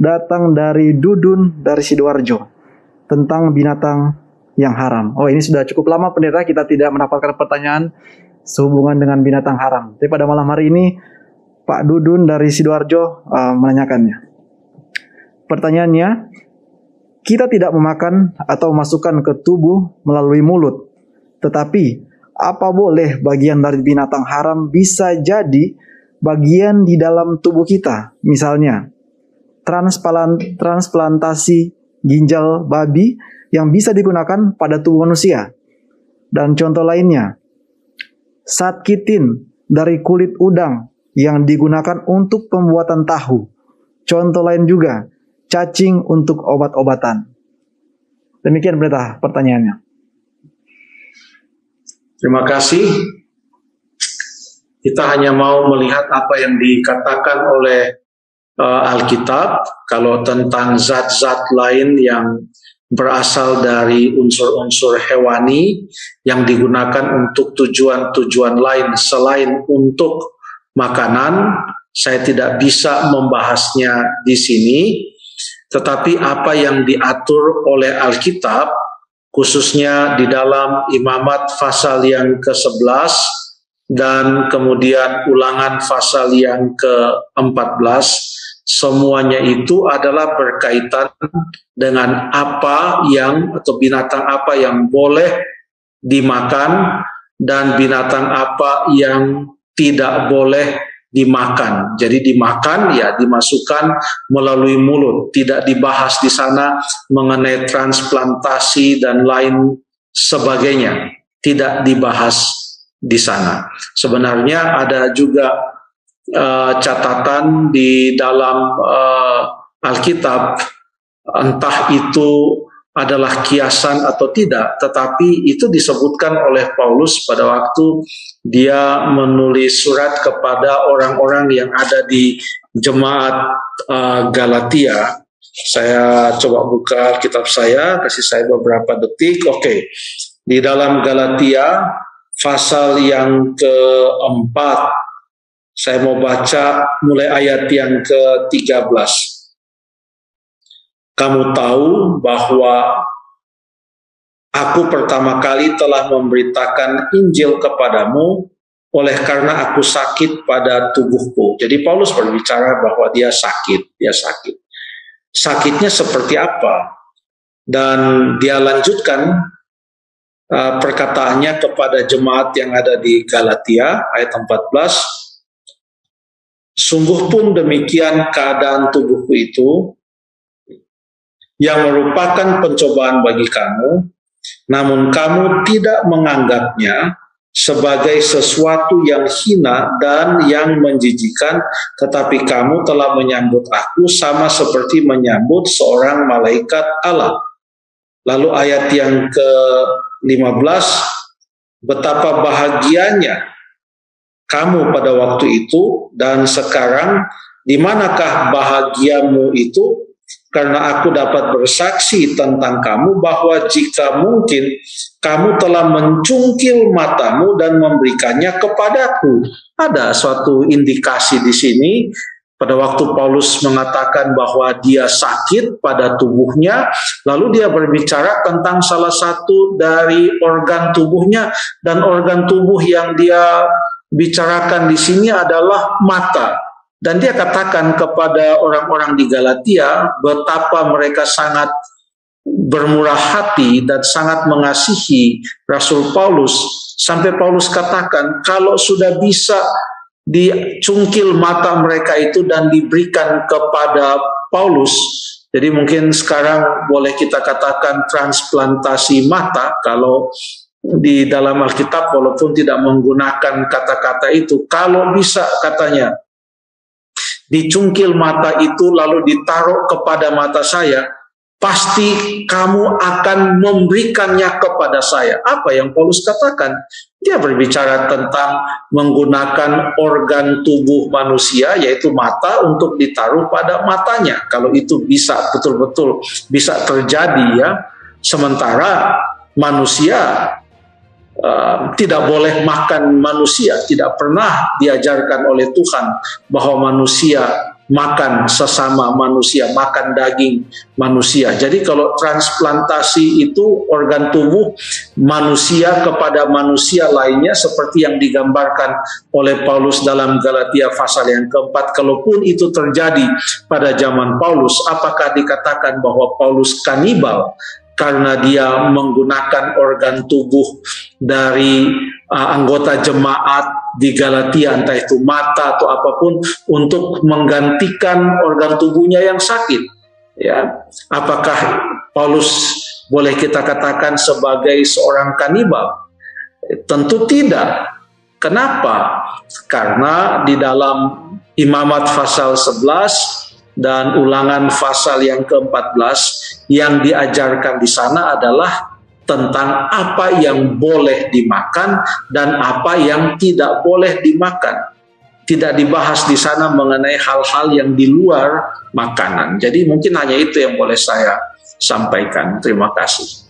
datang dari Dudun dari Sidoarjo tentang binatang yang haram. Oh ini sudah cukup lama pendeta kita tidak mendapatkan pertanyaan sehubungan dengan binatang haram. Tapi pada malam hari ini Pak Dudun dari Sidoarjo uh, menanyakannya. Pertanyaannya, kita tidak memakan atau masukkan ke tubuh melalui mulut, tetapi apa boleh bagian dari binatang haram bisa jadi bagian di dalam tubuh kita? Misalnya, transplantasi ginjal babi yang bisa digunakan pada tubuh manusia. Dan contoh lainnya, satkitin dari kulit udang yang digunakan untuk pembuatan tahu. Contoh lain juga, cacing untuk obat-obatan. Demikian berita pertanyaannya. Terima kasih. Kita hanya mau melihat apa yang dikatakan oleh uh, Alkitab kalau tentang zat-zat lain yang berasal dari unsur-unsur hewani yang digunakan untuk tujuan-tujuan lain selain untuk makanan. Saya tidak bisa membahasnya di sini, tetapi apa yang diatur oleh Alkitab, khususnya di dalam imamat pasal yang ke-11 dan kemudian ulangan pasal yang ke-14, semuanya itu adalah berkaitan dengan apa yang atau binatang apa yang boleh dimakan dan binatang apa yang tidak boleh dimakan. Jadi dimakan ya dimasukkan melalui mulut, tidak dibahas di sana mengenai transplantasi dan lain sebagainya. Tidak dibahas di sana. Sebenarnya ada juga uh, catatan di dalam uh, Alkitab entah itu adalah kiasan atau tidak, tetapi itu disebutkan oleh Paulus pada waktu dia menulis surat kepada orang-orang yang ada di jemaat uh, Galatia. Saya coba buka kitab saya, kasih saya beberapa detik. Oke, okay. di dalam Galatia pasal yang keempat, saya mau baca mulai ayat yang ke-13 kamu tahu bahwa aku pertama kali telah memberitakan Injil kepadamu oleh karena aku sakit pada tubuhku. Jadi Paulus berbicara bahwa dia sakit, dia sakit. Sakitnya seperti apa? Dan dia lanjutkan uh, perkataannya kepada jemaat yang ada di Galatia ayat 14. Sungguh pun demikian keadaan tubuhku itu, yang merupakan pencobaan bagi kamu, namun kamu tidak menganggapnya sebagai sesuatu yang hina dan yang menjijikan, tetapi kamu telah menyambut aku sama seperti menyambut seorang malaikat Allah. Lalu ayat yang ke-15, betapa bahagianya kamu pada waktu itu dan sekarang di manakah bahagiamu itu? Karena aku dapat bersaksi tentang kamu bahwa jika mungkin kamu telah mencungkil matamu dan memberikannya kepadaku. Ada suatu indikasi di sini. Pada waktu Paulus mengatakan bahwa dia sakit pada tubuhnya, lalu dia berbicara tentang salah satu dari organ tubuhnya. Dan organ tubuh yang dia bicarakan di sini adalah mata. Dan dia katakan kepada orang-orang di Galatia betapa mereka sangat bermurah hati dan sangat mengasihi Rasul Paulus sampai Paulus katakan kalau sudah bisa dicungkil mata mereka itu dan diberikan kepada Paulus jadi mungkin sekarang boleh kita katakan transplantasi mata kalau di dalam Alkitab walaupun tidak menggunakan kata-kata itu kalau bisa katanya dicungkil mata itu lalu ditaruh kepada mata saya, pasti kamu akan memberikannya kepada saya. Apa yang Paulus katakan? Dia berbicara tentang menggunakan organ tubuh manusia, yaitu mata, untuk ditaruh pada matanya. Kalau itu bisa betul-betul bisa terjadi, ya. Sementara manusia Uh, tidak boleh makan manusia, tidak pernah diajarkan oleh Tuhan bahwa manusia makan sesama manusia, makan daging manusia. Jadi kalau transplantasi itu organ tubuh manusia kepada manusia lainnya seperti yang digambarkan oleh Paulus dalam Galatia pasal yang keempat. Kalaupun itu terjadi pada zaman Paulus, apakah dikatakan bahwa Paulus kanibal? Karena dia menggunakan organ tubuh dari uh, anggota jemaat di Galatia entah itu mata atau apa pun untuk menggantikan organ tubuhnya yang sakit. Ya apakah Paulus boleh kita katakan sebagai seorang kanibal? Tentu tidak. Kenapa? Karena di dalam Imamat pasal 11 dan ulangan pasal yang ke-14 yang diajarkan di sana adalah tentang apa yang boleh dimakan dan apa yang tidak boleh dimakan. Tidak dibahas di sana mengenai hal-hal yang di luar makanan. Jadi mungkin hanya itu yang boleh saya sampaikan. Terima kasih.